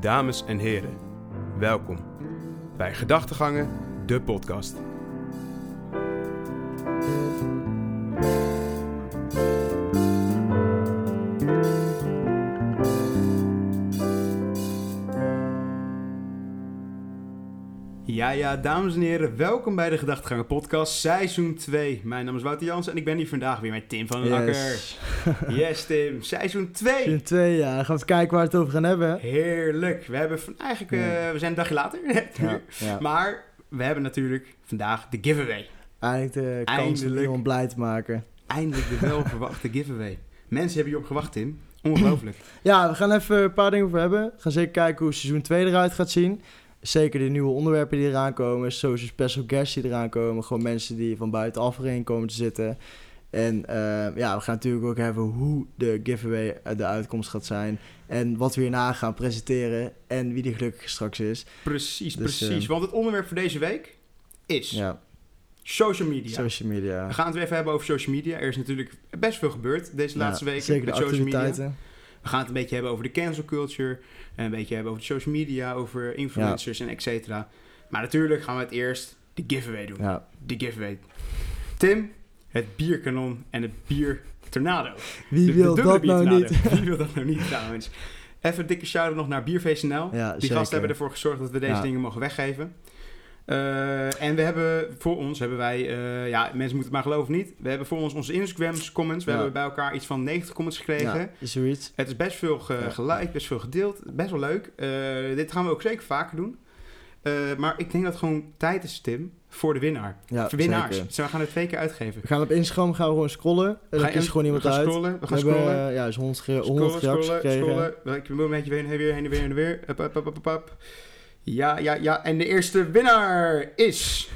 Dames en heren, welkom bij Gedachtegangen, de podcast. Ja, ja, dames en heren, welkom bij de Gedachtegangen podcast, seizoen 2. Mijn naam is Wouter Jans en ik ben hier vandaag weer met Tim van den Akker. Yes. Yes, Tim, seizoen 2. Seizoen 2, ja. Dan gaan we kijken waar we het over gaan hebben. Heerlijk. We hebben van, eigenlijk, eh, we zijn een dagje later. Ja, ja. Maar we hebben natuurlijk vandaag de giveaway. Eindelijk de kans om iemand blij te maken. Eindelijk de welverwachte giveaway. Mensen hebben hierop gewacht, Tim. Ongelooflijk. Ja, we gaan even een paar dingen over hebben. We gaan zeker kijken hoe seizoen 2 eruit gaat zien. Zeker de nieuwe onderwerpen die eraan komen. Social special guests die eraan komen. Gewoon mensen die van buitenaf erin komen te zitten. En eh, ja, we gaan natuurlijk ook hebben hoe de giveaway eh, de uitkomst gaat zijn. En wat we hierna gaan presenteren. En wie die gelukkig straks is. Precies, Dus, precies. eh, Want het onderwerp voor deze week is Ja, social media. social media. We gaan het weer even hebben over social media. Er is natuurlijk best veel gebeurd deze Ja, laatste weken Zeker met de social media. We gaan het een beetje hebben over de cancel culture. En een beetje hebben over de social media, over influencers en et cetera. Maar natuurlijk gaan we het eerst de giveaway doen. Ja, De giveaway. Tim, het bierkanon en het biertornado. wie De- wil dat nou niet? Wie wil dat nou niet trouwens? Even een dikke shout-out nog naar Bierfeest.nl. Ja, Die zeker. gasten hebben ervoor gezorgd dat we deze dingen mogen weggeven. Eh, en we hebben voor ons, hebben wij, eh, ja, mensen moeten het maar geloven of niet. We hebben voor ons onze Instagrams comments. We Ja. hebben bij elkaar iets van 90 comments gekregen. Ja, is zoiets. Het is best veel ge- geliked, best veel gedeeld. Best wel leuk. Eh, dit gaan we ook zeker vaker doen. Eh, maar ik denk dat het gewoon tijd is, Tim, voor de winnaar. Ja, voor winnaars. zeker. Dus we gaan het twee keer uitgeven. We gaan op Instagram gaan we gewoon scrollen. En Ga dan je- kiest gewoon iemand we gaan uit. Scrollen, we gaan we hebben scrollen. eh, ja, dus 100, ge- 100 Scrollen, scrollen, gekregen. scrollen. Ik wil een beetje heen en weer, heen en weer, heen en weer. Up, up, up, up, up. Ja, ja, ja. En de eerste winnaar is...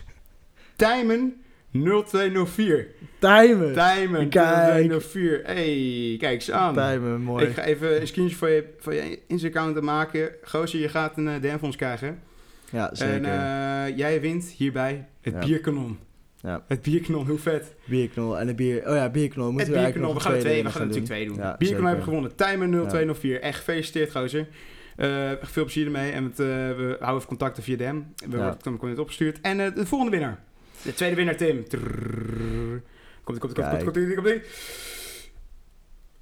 Tijmen 0204. Timen! Tijmen Kijk. 0204. Hey, kijk eens aan. Timen, mooi. Ik ga even een screenshot van je, van je Insta-account maken. Gozer, je gaat een uh, DM van ons krijgen. Ja, zeker. En eh, jij wint hierbij het Ja. bierkanon. Ja. Het bierkanon, hoe vet. bierknol en een bier... Oh ja, bierknol. Het Moeten we eigenlijk bierkanon, we gaan er twee, we gaan er natuurlijk twee doen. Ja, bierkanon hebben gewonnen. Timer 0204. Echt gefeliciteerd, gozer. Eh, veel plezier ermee. En het, eh, we houden even contacten via DM. We Ja. worden het opgestuurd. En eh, de volgende winnaar. De tweede winnaar, Tim. Komt, komt, komt, komt, komt, komt, komt, komt.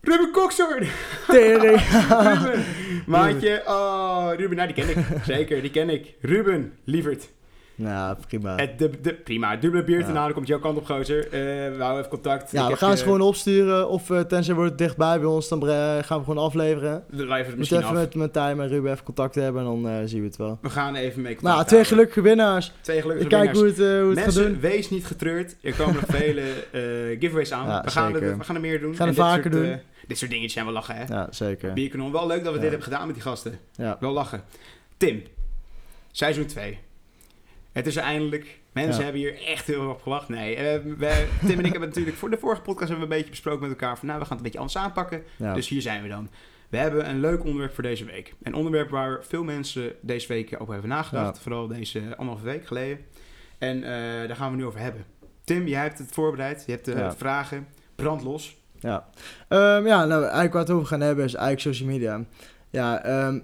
Ruben Koksoorn. Tering. Ruben. Maatje. Oh, Ruben. Nou, die ken ik. Zeker, die ken ik. Ruben, lieverd. Nou, prima. Het, de, de, prima, dubbele bier Ja. nou, dan komt jouw kant op, gozer. Eh, we houden even contact. ja, Ik we gaan ze gewoon opsturen. Of uh, tenzij wordt het dichtbij bij ons, dan gaan we gewoon afleveren. Live het Moet misschien even af. met, met en Ruben even contact hebben en dan eh, zien we het wel. We gaan even mee contact Nou, twee gelukkige winnaars. Twee gelukkige Ik kijk winnaars. hoe het, eh, hoe het gaat Mensen, doen. wees niet getreurd. Er komen nog vele eh, giveaways aan. Ja, we, gaan er, we gaan er meer doen. We gaan er dit vaker soort, doen. eh, dit soort dingetjes zijn wel lachen, hè? Ja, zeker. Bierkanon. Wel leuk dat we dit hebben gedaan met die gasten. Ja. Wel lachen. Tim, seizoen 2. Het is eindelijk. Mensen Ja. hebben hier echt heel erg op gewacht. Nee, eh, wij- Tim en ik hebben natuurlijk voor de vorige podcast hebben we een beetje besproken met elkaar. Van nou, we gaan het een beetje anders aanpakken. Ja. Dus hier zijn we dan. We hebben een leuk onderwerp voor deze week. Een onderwerp waar veel mensen deze week over hebben nagedacht. Ja. Vooral deze anderhalve week geleden. En eh, daar gaan we nu over hebben. Tim, jij hebt het voorbereid. Je hebt de vragen. Brand los. Ja, Ehm, ja nou, eigenlijk waar we het over gaan hebben is eigenlijk social media. Ja, ehm,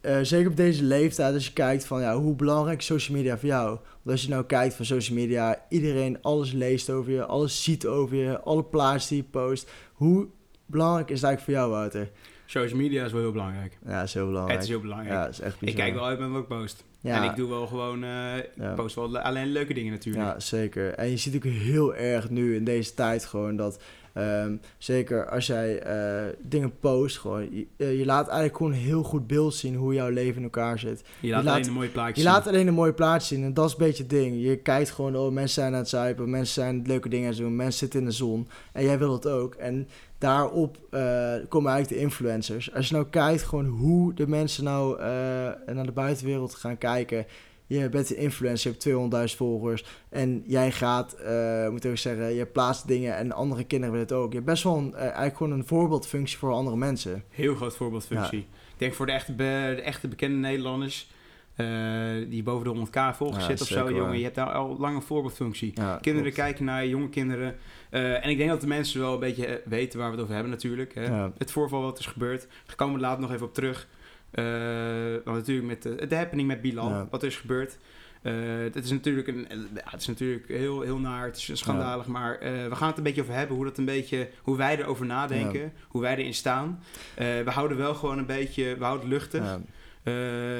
eh, zeker op deze leeftijd, als je kijkt van ja, hoe belangrijk is social media voor jou? Want als je nou kijkt van social media, iedereen alles leest over je, alles ziet over je, alle plaatsen die je post. Hoe belangrijk is het eigenlijk voor jou, Wouter? Social media is wel heel belangrijk. Ja, dat is heel belangrijk. Het is heel belangrijk. Ja, dat is echt ik kijk wel uit met wat ik post. Ja, En ik doe wel gewoon... eh, ik Ja. post wel le- alleen leuke dingen natuurlijk. Ja, zeker. En je ziet ook heel erg nu in deze tijd gewoon dat... ehm, zeker als jij eh, dingen post, gewoon, je, eh, je laat eigenlijk gewoon een heel goed beeld zien hoe jouw leven in elkaar zit. je laat laat- alleen een mooie plaatje Je zien. laat alleen een mooie plaats zien en dat is een beetje het ding. Je kijkt gewoon, oh, mensen zijn aan het zuipen, mensen zijn leuke dingen aan het doen, mensen zitten in de zon en jij wil het ook. En daarop eh, komen eigenlijk de influencers. Als je nou kijkt gewoon hoe de mensen nou naar de buitenwereld gaan kijken. Je bent een influencer, je hebt 200.000 volgers en jij gaat, eh moet ik ook zeggen, je plaatst dingen en andere kinderen willen het ook. Je hebt best wel een, eh, eigenlijk gewoon een voorbeeldfunctie voor andere mensen. Heel groot voorbeeldfunctie. Ik denk voor de echte, be- de echte bekende Nederlanders... eh, die boven de 100k volgers Ja, zitten of zo, jongen. Je hebt daar al lang een voorbeeldfunctie. Ja, Kinderen klopt. kijken naar jonge kinderen. En ik denk dat de mensen wel een beetje weten waar we het over hebben natuurlijk. Hè. Ja. Het voorval wat is gebeurd. Daar komen we later nog even op terug. Eh, want natuurlijk met de, de happening met Bilal, Ja. wat er is gebeurd. Eh, het is natuurlijk, een, het is natuurlijk heel, heel naar, het is schandalig, maar eh, we gaan het een beetje over hebben, hoe, dat een beetje, hoe wij erover nadenken, hoe wij erin staan. Eh, we houden wel gewoon een beetje, we houden luchtig. Eh,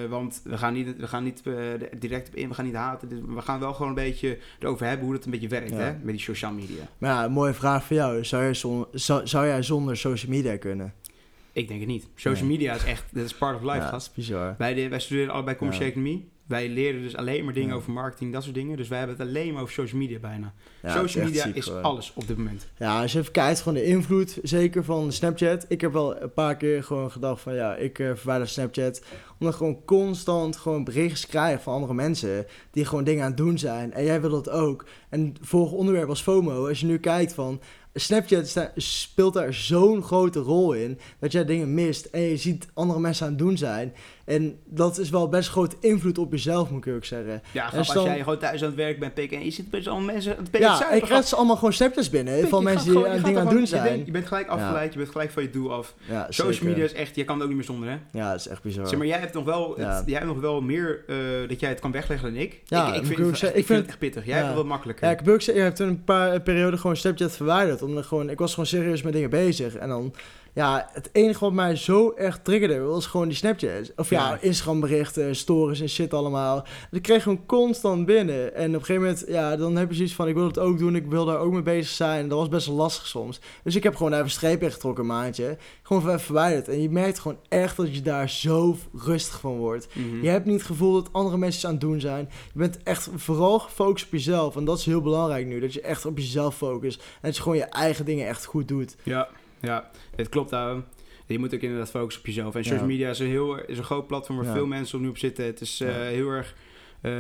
want we gaan niet, we gaan niet eh, direct op in, we gaan niet haten. Dus we gaan wel gewoon een beetje erover hebben hoe dat een beetje werkt Ja. hè, met die social media. Maar ja, een mooie vraag voor jou. Zou, jij zon- zou, zou jij zonder social media kunnen? Ik denk het niet. Social Nee. media is echt, dat is part of life, ja, gast. bizar. Wij, de- wij studeren allebei commerciële Ja. economie. Wij leren dus alleen maar dingen over marketing, dat soort dingen. Dus wij hebben het alleen maar over social media bijna. Social media ziek is alles op dit moment. Ja, als je even kijkt, gewoon de invloed, zeker van Snapchat. Ik heb wel een paar keer gewoon gedacht van, ja, ik eh, verwijder Snapchat. Omdat gewoon constant gewoon berichtjes krijgen van andere mensen die gewoon dingen aan het doen zijn. En jij wil dat ook. En volgend onderwerp was FOMO. Als je nu kijkt van, Snapchat speelt daar zo'n grote rol in, dat jij dingen mist en je ziet andere mensen aan het doen zijn. En dat is wel best grote invloed op jezelf, moet ik ook zeggen. Ja, als jij gewoon thuis aan het werk bent, pik, en je zit bij allemaal mensen aan het Ja, zuipen, ik krijg ze allemaal gewoon Snapchats binnen Pik, van je mensen die aan je dingen aan het doen je zijn. bent- Je bent gelijk afgeleid, je bent gelijk van je doel af. Ja, Social zeker. media is echt, je kan het ook niet meer zonder, hè? Ja, dat is echt bizar. Zeg maar, jij hebt nog wel, het- Ja. jij hebt nog wel meer eh, dat jij het kan wegleggen dan ik. Ja, ik, ik, vind, ik het, ik vind het echt pittig. Jij hebt het wat makkelijker. Ja, ik heb ook gezegd, ik heb toen een paar perioden gewoon Snapchat verwijderd. Omdat gewoon, ik was gewoon serieus met dingen bezig. En dan, ja, het enige wat mij zo erg triggerde was gewoon die Snapchat. Of ja, Ja. Instagram berichten, stories en shit allemaal. Dat kreeg gewoon constant binnen. En op een gegeven moment, ja, dan heb je zoiets van, ik wil het ook doen. Ik wil daar ook mee bezig zijn. Dat was best wel lastig soms. Dus ik heb gewoon even streep ingetrokken, een maandje. Gewoon even verwijderd. En je merkt gewoon echt dat je daar zo rustig van wordt. Mhm. Je hebt niet het gevoel dat andere mensen aan het doen zijn. Je bent echt vooral gefocust op jezelf. En dat is heel belangrijk nu. Dat je echt op jezelf focust. En dat je gewoon je eigen dingen echt goed doet. Ja, ja, het klopt. Ouwe. Je moet ook inderdaad focussen op jezelf. En social media is een, heel, is een groot platform waar veel mensen op nu op zitten. Het is eh, heel erg eh,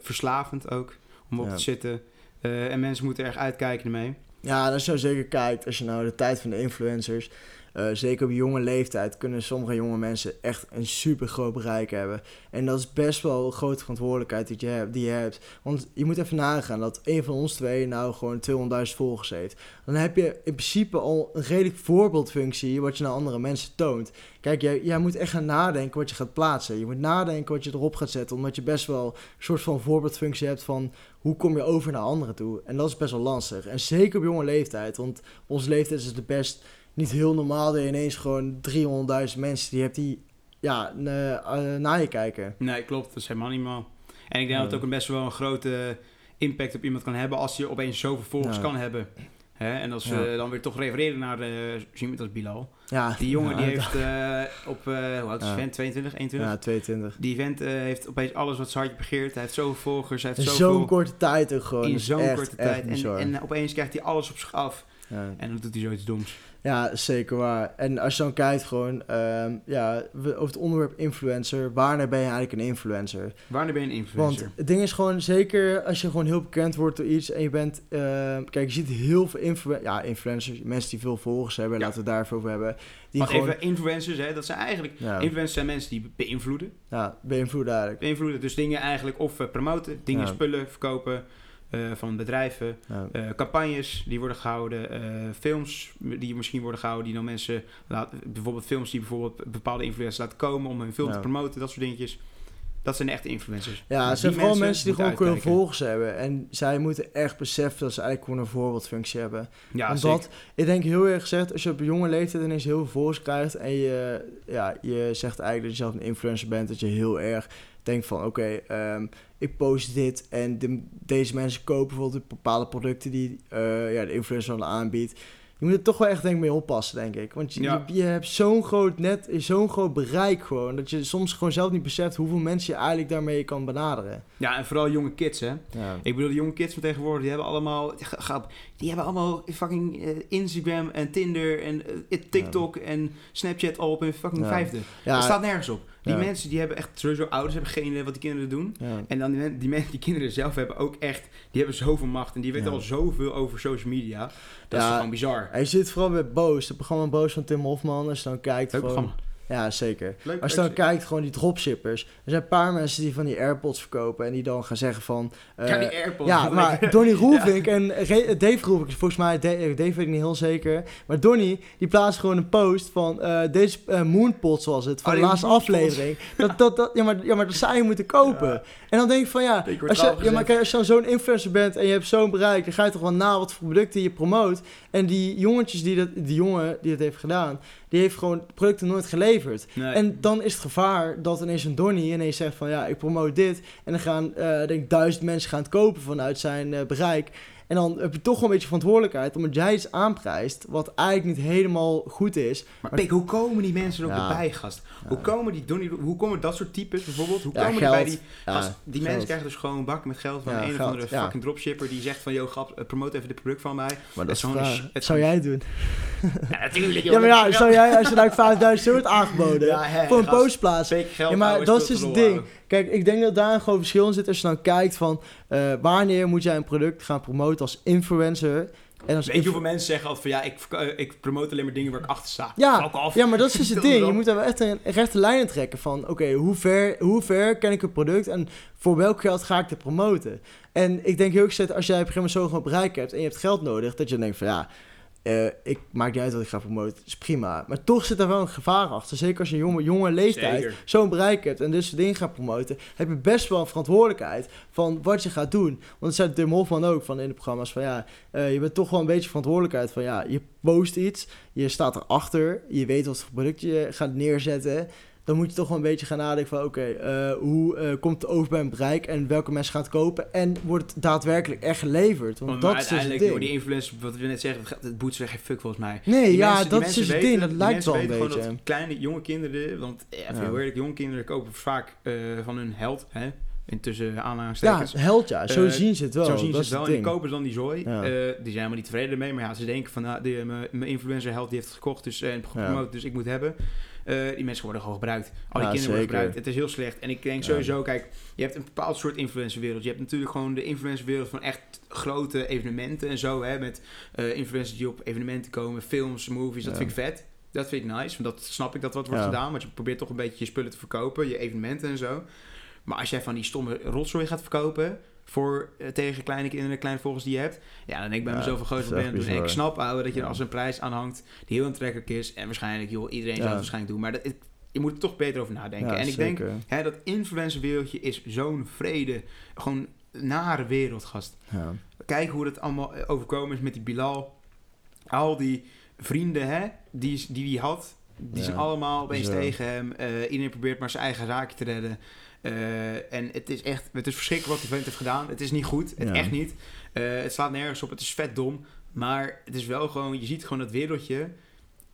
verslavend ook om op te zitten. En mensen moeten erg uitkijken ermee. Ja, je nou zeker kijkt, als je nou de tijd van de influencers, eh, zeker op jonge leeftijd, kunnen sommige jonge mensen echt een super groot bereik hebben. En dat is best wel een grote verantwoordelijkheid die je hebt. Die hebt. Want je moet even nagaan dat een van ons twee nou gewoon 200.000 volgers heeft. Dan heb je in principe al een redelijk voorbeeldfunctie wat je naar andere mensen toont. Kijk, jij, jij moet echt gaan nadenken wat je gaat plaatsen. Je moet nadenken wat je erop gaat zetten, omdat je best wel een soort van voorbeeldfunctie hebt van hoe kom je over naar anderen toe. En dat is best wel lastig. En zeker op jonge leeftijd, want onze leeftijd is het best niet heel normaal dat je ineens gewoon 300.000 mensen die hebt die ja, eh, naar je kijken. Nee, klopt. Dat is helemaal niet mal. En ik denk Ja. dat het ook een best wel een grote impact op iemand kan hebben als je opeens zoveel volgers Ja. kan hebben. Hè? En als we Ja. dan weer toch refereren naar uh, iemand als Bilal. Ja, Die jongen die dat- heeft eh, op, eh hoe oud is Ja. die vent? 22, 21? Ja, 22. Die vent heeft opeens alles wat zijn hartje begeert. Hij heeft zoveel volgers, hij In heeft zo'n zoveel korte tijd ook gewoon. in Dat zo'n korte echt tijd. En, en opeens krijgt hij alles op zich af. Ja. En dan doet hij zoiets doms. Ja, zeker waar. En als je dan kijkt gewoon, ehm, ja, over het onderwerp influencer, wanneer ben je eigenlijk een influencer? Wanneer ben je een influencer? Want het ding is gewoon, zeker als je gewoon heel bekend wordt door iets en je bent, ehm, kijk, je ziet heel veel influ ja, influencers, mensen die veel volgers hebben, Ja. laten we het daarvoor over hebben. Die Want gewoon, even influencers, hè, dat zijn eigenlijk... ja, Influencers zijn mensen die beïnvloeden. ja, beïnvloeden eigenlijk. Beïnvloeden, dus dingen eigenlijk of eh, promoten, dingen, spullen verkopen eh, van bedrijven. Ja. eh, campagnes die worden gehouden, eh, films die misschien worden gehouden, die dan mensen laten, bijvoorbeeld films die bijvoorbeeld bepaalde influencers laten komen om hun film Ja. te promoten, dat soort dingetjes. Dat zijn de echte influencers. Ja, het zijn vooral mensen die gewoon uitkijken. volgers hebben. En zij moeten echt beseffen dat ze eigenlijk gewoon een voorbeeldfunctie hebben. Ja, Want zeker. dat, ik denk heel erg gezegd, als je op een jonge leeftijd ineens heel veel volgers krijgt en je, ja, je zegt eigenlijk dat je zelf een influencer bent, dat je heel erg denkt van oké, ehm, ik post dit en de- deze mensen kopen bijvoorbeeld bepaalde producten die eh, ja, de influencer dan aanbiedt. Je moet er toch wel echt denk ik mee oppassen, denk ik. Want je, Ja. je, je hebt zo'n groot net, zo'n groot bereik gewoon, dat je soms gewoon zelf niet beseft hoeveel mensen je eigenlijk daarmee kan benaderen. Ja, en vooral jonge kids, hè. Ja. Ik bedoel, de jonge kids van tegenwoordig, die hebben allemaal... Die hebben allemaal fucking eh, Instagram en Tinder en eh, TikTok en Snapchat al op hun fucking vijfde. Ja, Dat staat nergens op. Die Ja. mensen die hebben echt sowieso ouders, hebben geen idee wat die kinderen doen. ja. En dan die, men- die, mensen, die kinderen zelf hebben ook echt, die hebben zoveel macht en die weten Ja. al zoveel over social media. Dat is gewoon bizar. Hij zit vooral bij Boos, het programma Boos van Tim Hofman. Als je dan kijkt, Leuk gewoon, programma. Ja, zeker. Leuk, Als je dan kijkt, gewoon die dropshippers. Er zijn een paar mensen die van die AirPods verkopen en die dan gaan zeggen van... eh, Ja, die AirPods. ja, maar Donny Roelvink en Re- Dave Roelvink, volgens mij, Da- Dave weet ik niet heel zeker. Maar Donny, die plaatst gewoon een post van eh, deze eh, Moonpot, zoals het, van Oh, de laatste aflevering. Dat, dat, dat, ja, maar, ja, maar dat zou je moeten kopen. Ja. En dan denk ik van ja, Ik als je, ja maar kijk, als je zo'n influencer bent en je hebt zo'n bereik, dan ga je toch wel na wat voor producten je promoot. En die jongetjes die dat, die jongen die dat heeft gedaan, die heeft gewoon producten nooit geleverd. Nee. En dan is het gevaar dat ineens een Donny ineens zegt van ja, ik promote dit. En dan gaan, eh denk duizend mensen gaan het kopen vanuit zijn eh, bereik. En dan heb je toch wel een beetje verantwoordelijkheid omdat jij iets aanprijst wat eigenlijk niet helemaal goed is. Maar Pik, hoe komen die mensen er ook Ja. bij, gast? Ja. Hoe komen die Donnie, hoe komen dat soort types bijvoorbeeld? Hoe komen die bij die gast? Die geld. mensen krijgen dus gewoon bakken met geld van een of andere fucking dropshipper die zegt van, yo, grap, eh, promote even dit product van mij. Maar Het dat is een het zou jij doen. Ja, natuurlijk. Ja, maar ja, zou jij, als je nou 5000 euro wordt aangeboden voor een gast. post plaatsen. Zeker geld Ja, maar dat is dus een het ding. Kijk, ik denk dat daar een groot verschil in zit als je dan kijkt van eh, wanneer moet jij een product gaan promoten als influencer. En als Weet je hoeveel mensen zeggen altijd van, ja, ik, eh, ik promote alleen maar dingen waar ik achter sta. Ja, maar dat is dus het ding. Je moet daar wel echt een rechte lijn in trekken van... oké, hoe, ver, hoe ver ken ik een product en voor welk geld ga ik het promoten? En ik denk heel erg steeds, als jij op een gegeven moment zo'n groot bereik hebt... en je hebt geld nodig, dat je denkt van ja... eh, ik maak niet uit wat ik ga promoten, is prima. Maar toch zit er wel een gevaar achter. Zeker als je jonge, jonge leeftijd zo'n bereik hebt en dus dingen gaat promoten... heb je best wel een verantwoordelijkheid van wat je gaat doen. Want dat zei Tim Hofman ook van in de programma's van ja... eh, je bent toch wel een beetje verantwoordelijkheid van ja, je post iets... je staat erachter, je weet wat voor product je gaat neerzetten... Dan moet je toch wel een beetje gaan nadenken van... oké, eh, hoe eh, komt het over bij een bereik... en welke mensen gaan het kopen... en wordt het daadwerkelijk echt geleverd? Want Want dat is dus uiteindelijk, ding. joh, die influencers, wat we net zeggen, het, boet ze geen fuck volgens mij. Nee, Die ja, mensen- dat is dus het ding. Dat lijkt wel een beetje. gewoon dat kleine, jonge kinderen, want eh, even Ja. heel eerlijk, jonge kinderen kopen vaak van hun held, hè, intussen Ja, aanhalingstekens. held ja. Zo zien ze het wel. Zo zien ze het wel en die kopen dan die zooi. Ja. Die zijn helemaal niet tevreden ermee, maar ja, ze denken van, nou, mijn influencer held die heeft het gekocht dus, en gepromoot, dus ik moet hebben. Eh, die mensen worden gewoon gebruikt. Al die Ja, kinderen worden gebruikt. Het is heel slecht. En ik denk Ja. sowieso, kijk, je hebt een bepaald soort influencerwereld. Je hebt natuurlijk gewoon de influencerwereld van echt grote evenementen en zo. Hè, met eh, influencers die op evenementen komen, films, movies. Dat Ja. vind ik vet. Dat vind ik nice, want dat snap ik dat wat wordt gedaan. Want je probeert toch een beetje je spullen te verkopen, je evenementen en zo. Maar als jij van die stomme rotzooi gaat verkopen voor eh, tegen kleine kinderen, kleine volgers die je hebt, ja, dan denk ik bij Ja, mezelf groot ben het. En ik snap, ouwe, dat je er als een prijs aan hangt die heel aantrekkelijk is. En waarschijnlijk, joh, iedereen zou het waarschijnlijk doen. Maar dat, het- je moet er toch beter over nadenken. Ja, en ik denk, hè, dat influencerwereldje is zo'n vrede, gewoon nare wereld, gast. Ja. Kijk hoe dat allemaal eh, overkomen is met die Bilal. Al die vrienden hè, die, die hij had, die zijn allemaal opeens tegen hem. Eh, iedereen probeert maar zijn eigen zaakje te redden. Eh, en het is echt, het is verschrikkelijk wat die vent heeft gedaan. Het is niet goed, het Ja. echt niet. Eh, het slaat nergens op, het is vet dom. Maar het is wel gewoon, je ziet gewoon dat wereldje.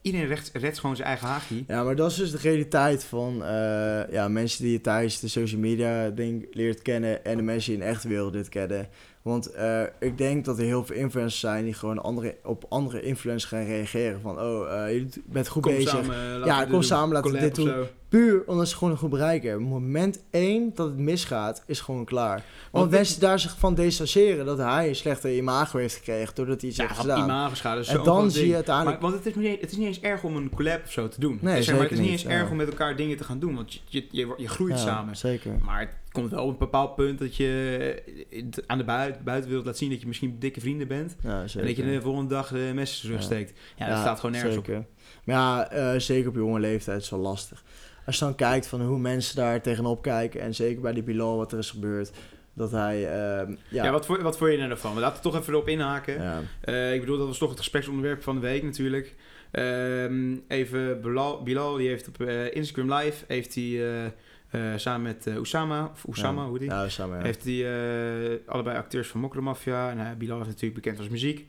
Iedereen redt, redt gewoon zijn eigen haagje. Ja, maar dat is dus de realiteit van eh, ja, mensen die je tijdens de social media ding leert kennen en de mensen die in de echte wereld dit kennen. Want eh, ik denk dat er heel veel influencers zijn die gewoon andere, op andere influencers gaan reageren. Van, oh, eh, je bent goed Kom bezig. samen, we Ja, kom samen, laten we dit doen. zo. Puur omdat ze gewoon een goed bereik hebben. Moment één dat het misgaat, is gewoon klaar. Want, mensen daar zich van distancieren dat hij een slechte imago heeft gekregen doordat hij iets Ja, heeft gedaan. imagoschade. is En dan zie je uiteindelijk... Maar, want het is, niet, het is niet eens erg om een collab of zo te doen. Nee, zeg maar, het is niet eens erg om met elkaar dingen te gaan doen. Want je, je, je, je groeit Ja, samen. Zeker. Maar komt wel op een bepaald punt dat je het aan de buiten, buitenwereld laat zien dat je misschien dikke vrienden bent. Ja. En dat je de volgende dag de messen terugsteekt. Ja, dat staat gewoon nergens op. zeker. Maar ja, eh, zeker op jonge leeftijd is wel lastig. Als je dan kijkt van hoe mensen daar tegenop kijken... en zeker bij die Bilal wat er is gebeurd... dat hij... ehm, Ja, ja, wat, voor, wat vond je er nou? We laten toch even erop inhaken. ja, Eh, ik bedoel, dat was toch het gespreksonderwerp van de week natuurlijk. Ehm, even Bilal, Bilal, die heeft op eh, Instagram Live... heeft hij eh, samen met Oussama, of Oussama, ja. hoe die? Ja, ja. Heeft hij eh, allebei acteurs van Mokro Mafia. En hij Bilal is natuurlijk bekend als muziek.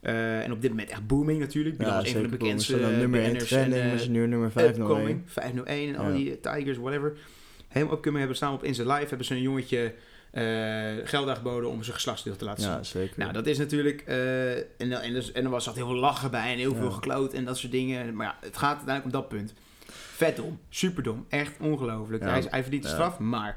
En op dit moment echt booming natuurlijk. Bilal ja, is een van de cool. bekendste nummer 1 BN'ers trending, en, maar eh, ze nu nummer 5 upcoming. 501 en al die Tigers, whatever. Helemaal opkomen hebben samen op Insta Live. Hebben ze een jongetje geld aangeboden om zijn geslachtsdeel te laten zien. Ja, zeker. Nou, dat is natuurlijk... en, en, en, dus- en er was zat heel veel lachen bij en heel veel gekloot en dat soort dingen. Maar ja, het gaat uiteindelijk om dat punt. Vet dom. Super dom. Echt ongelooflijk. Ja. Hij, hij verdient de straf, maar...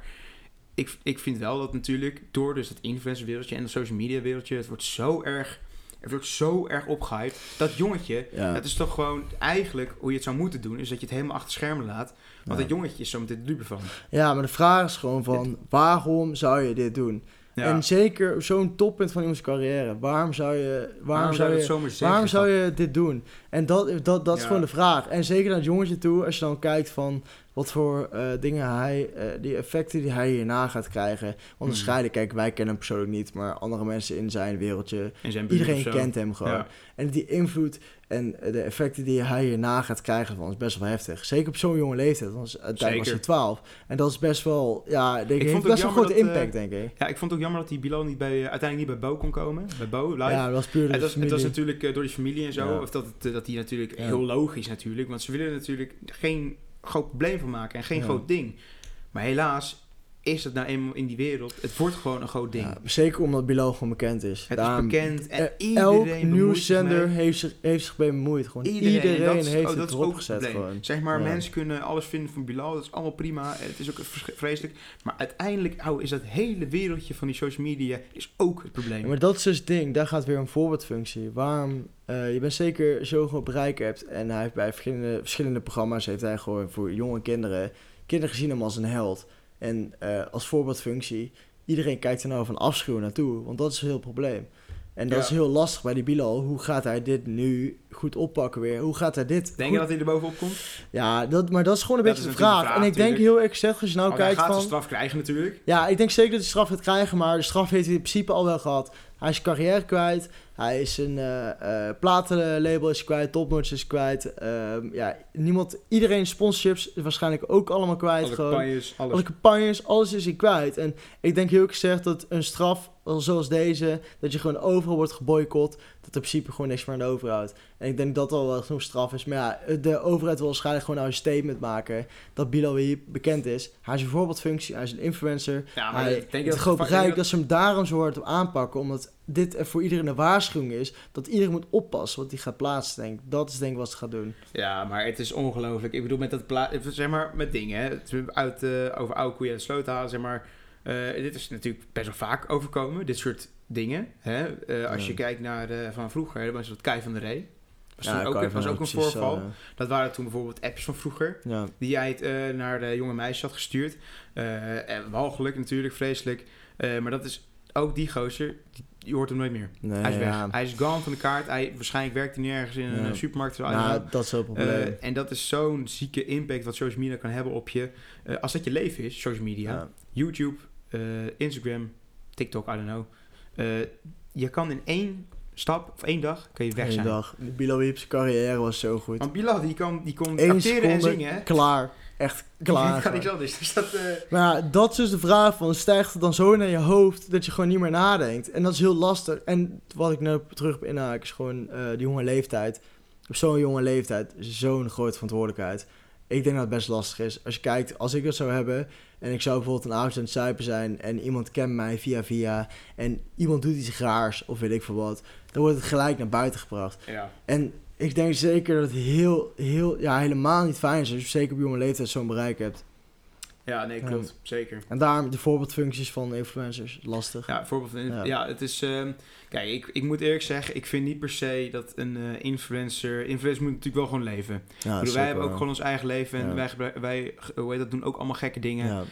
Ik, ik vind wel dat natuurlijk door dus het influencer wereldje en het social media wereldje... Het wordt zo erg Er wordt zo erg opgehyped. Dat jongetje, Ja. dat is toch gewoon eigenlijk hoe je het zou moeten doen, is dat je het helemaal achter schermen laat. Want Ja. dat jongetje is zo meteen de dupe van. Ja, maar de vraag is gewoon van, waarom zou je dit doen? Ja. En zeker zo'n toppunt van iemands carrière, waarom zou je, waarom zou je je, zomaar zeggen? waarom zou je dit doen? En dat, dat, dat is Ja. gewoon de vraag. En zeker naar het jongetje toe, als je dan kijkt van wat voor eh, dingen hij, eh, die effecten die hij hierna gaat krijgen. Onderscheiden, kijk, wij kennen hem persoonlijk niet, maar andere mensen in zijn wereldje, in zijn buurt iedereen kent hem gewoon. Ja. En die invloed en eh, de effecten die hij hierna gaat krijgen van is best wel heftig. Zeker op zo'n jonge leeftijd, want uiteindelijk was hij Zeker. 12. En dat is best wel, ja, denk ik, vond best wel jammer grote dat, eh, impact, denk ik. Ja, ik vond het ook jammer dat die Bilal niet bij, eh, uiteindelijk niet bij Bo kon komen. Bij Bo, live. Ja, dat was puur het, was, het was natuurlijk eh, door die familie en zo. Ja. Of dat, het, eh, dat die natuurlijk Ja. heel logisch natuurlijk. Want ze willen er natuurlijk geen groot probleem van maken en geen Ja. groot ding. Maar helaas is het nou eenmaal in die wereld. Het wordt gewoon een groot ding. Ja, zeker omdat Bilal gewoon bekend is. het Daarom- is bekend en eh, iedereen Elk nieuwszender heeft zich, heeft zich bij bemoeid. Gewoon Iedereen, iedereen, en dat heeft oh, het erop het gezet. Gewoon. Zeg maar, Ja. mensen kunnen alles vinden van Bilal, dat is allemaal prima. Het is ook vres- vreselijk. Maar uiteindelijk oh, is dat hele wereldje van die social media is ook het probleem. Ja, maar dat is dus het ding. Daar gaat weer een voorbeeldfunctie. Waarom... eh, je bent zeker zo groot bereik hebt. En hij heeft bij verschillende, verschillende programma's... heeft hij gewoon voor jonge kinderen... kinderen gezien hem als een held. En eh, als voorbeeldfunctie... iedereen kijkt er nou van afschuw naartoe. Want dat is een heel probleem. En dat Ja. is heel lastig bij die Bilal. Hoe gaat hij dit nu goed oppakken weer? Hoe gaat hij dit... Denk goed- je dat hij er bovenop komt? Ja, dat, maar dat is gewoon een Dat beetje de vraag. En ik denk heel erg gezegd, als je nou Oh, hij kijkt gaat van... straf krijgen natuurlijk. Ja, ik denk zeker dat hij straf gaat krijgen, maar de straf heeft hij in principe al wel gehad. Hij is zijn carrière kwijt, hij is zijn eh eh, platenlabel is kwijt, topnotch is kwijt. Ehm, ja, niemand, iedereen sponsorships is waarschijnlijk ook allemaal kwijt. Alle gewoon. campagnes, alles. Alle campagnes, alles is hij kwijt. En ik denk heel gezegd dat een straf zoals deze, dat je gewoon overal wordt geboycott, dat er in principe gewoon niks meer aan de overhoudt. En ik denk dat dat wel genoeg straf is. Maar ja, de overheid wil waarschijnlijk gewoon nou een statement maken dat Bilal weer bekend is. Hij is een voorbeeldfunctie, hij is een influencer. Ja, maar Hij, ik denk het dat groot bereik dat- ze hem daarom zo hard op aanpakken. Omdat dit er voor iedereen een waarschuwing is. Dat iedereen moet oppassen wat hij gaat plaatsen. Denk. Dat is denk ik wat ze gaat doen. Ja, maar het is ongelooflijk. Ik bedoel, met dat pla zeg maar, met dingen, hè. Uit, eh, over oude koeien de sloot halen, zeg maar. Eh, dit is natuurlijk best wel vaak overkomen, dit soort dingen. Hè? Eh, als Ja. je kijkt naar eh, van vroeger, was dat Kai van der Ree. Was, Ja, ook, je was ook een voorval. zo, Dat waren toen bijvoorbeeld appjes van vroeger. Die jij het, naar de jonge meisjes had gestuurd. En walgelijk natuurlijk, vreselijk. Maar dat is ook die gozer, die, die hoort hem nooit meer. Nee, hij is weg. Hij is gone van de kaart. Hij, waarschijnlijk werkt hij nergens in een supermarkt. Nou, dat is het probleem. En dat is zo'n zieke impact wat social media kan hebben op je. Als dat je leven is, social media. YouTube, eh, Instagram, TikTok, I don't know. Eh, je kan in één stap of één dag kan je weg Eén zijn. dag. Bilal Wiep's carrière was zo goed. Want Bilal die kon, die kon Eén acteren en zingen. hè? klaar. Echt klaar. Die kan niks gewoon. anders. Dus dat, eh, Maar ja, dat is dus de vraag van, stijgt het dan zo naar je hoofd dat je gewoon niet meer nadenkt? En dat is heel lastig. En wat ik nu terug inhaak is gewoon eh, die jonge leeftijd. Op zo'n jonge leeftijd zo'n grote verantwoordelijkheid. Ik denk dat het best lastig is. Als je kijkt, als ik dat zou hebben en ik zou bijvoorbeeld een avond aan het zuipen zijn en iemand kent mij via via en iemand doet iets raars of weet ik veel wat, dan wordt het gelijk naar buiten gebracht. ja. En ik denk zeker dat het heel, heel, ja, helemaal niet fijn is als je zeker op jonge leeftijd zo'n bereik hebt. Ja, nee, klopt. Zeker. En daarom de voorbeeldfuncties van influencers, lastig. Ja, voorbeeld ja. Ja. het is... ehm, kijk, ik, ik moet eerlijk zeggen, ik vind niet per se dat een eh, influencer... Influencer moet natuurlijk wel gewoon leven. Ja, Ik bedoel, wij hebben ook gewoon ons eigen leven en Ja. wij, wij hoe heet dat, doen ook allemaal gekke dingen. Ja,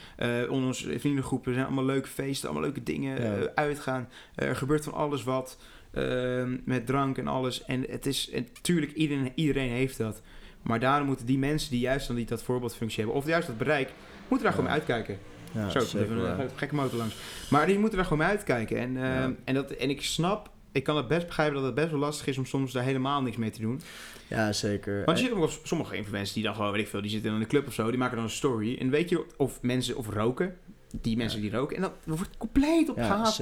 Eh, onder onze vriendengroepen zijn allemaal leuke feesten, allemaal leuke dingen, eh, uitgaan. Er gebeurt van alles wat, ehm, met drank en alles. En het is, en tuurlijk, iedereen, iedereen heeft dat. Maar daarom moeten die mensen die juist dan niet dat voorbeeldfunctie hebben, of juist dat bereik, moeten daar Ja. gewoon mee uitkijken. ja Zo, zeker even een gekke motor langs. Maar die moeten daar gewoon mee uitkijken. En, ehm, en, dat, en ik snap, ik kan het best begrijpen dat het best wel lastig is om soms daar helemaal niks mee te doen. Ja, zeker. Want je ziet ook wel sommige influencers die dan gewoon, weet ik veel, die zitten in een club of zo, die maken dan een story. En weet je, of mensen, of roken, die mensen die roken. En dat wordt compleet op ja, gehaat.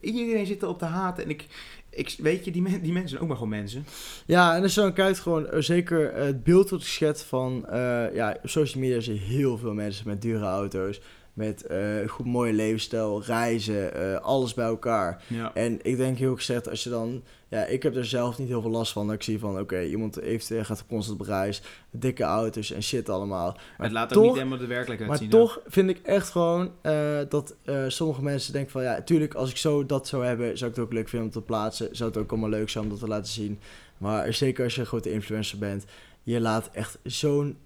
Iedereen zit erop te haten. En ik, ik weet je, die, die mensen zijn ook maar gewoon mensen. Ja, en als je dan kijkt, gewoon eh, zeker het beeld wat geschetst van... eh, ja, op social media zie je heel veel mensen met dure auto's. Met eh, goed mooie levensstijl, reizen, eh, alles bij elkaar. Ja. En ik denk heel gezegd, als je dan... Ja, ik heb er zelf niet heel veel last van. Dat ik zie van, oké, iemand heeft, gaat constant op reis. Dikke auto's en shit allemaal. Maar het laat ook niet helemaal de werkelijkheid Maar zien. toch vind ik echt gewoon eh, dat sommige mensen denken van... Ja, natuurlijk, als ik zo dat zou hebben, zou ik het ook leuk vinden om te plaatsen. Zou het ook allemaal leuk zijn om dat te laten zien. Maar zeker als je een grote influencer bent, je laat echt zo'n...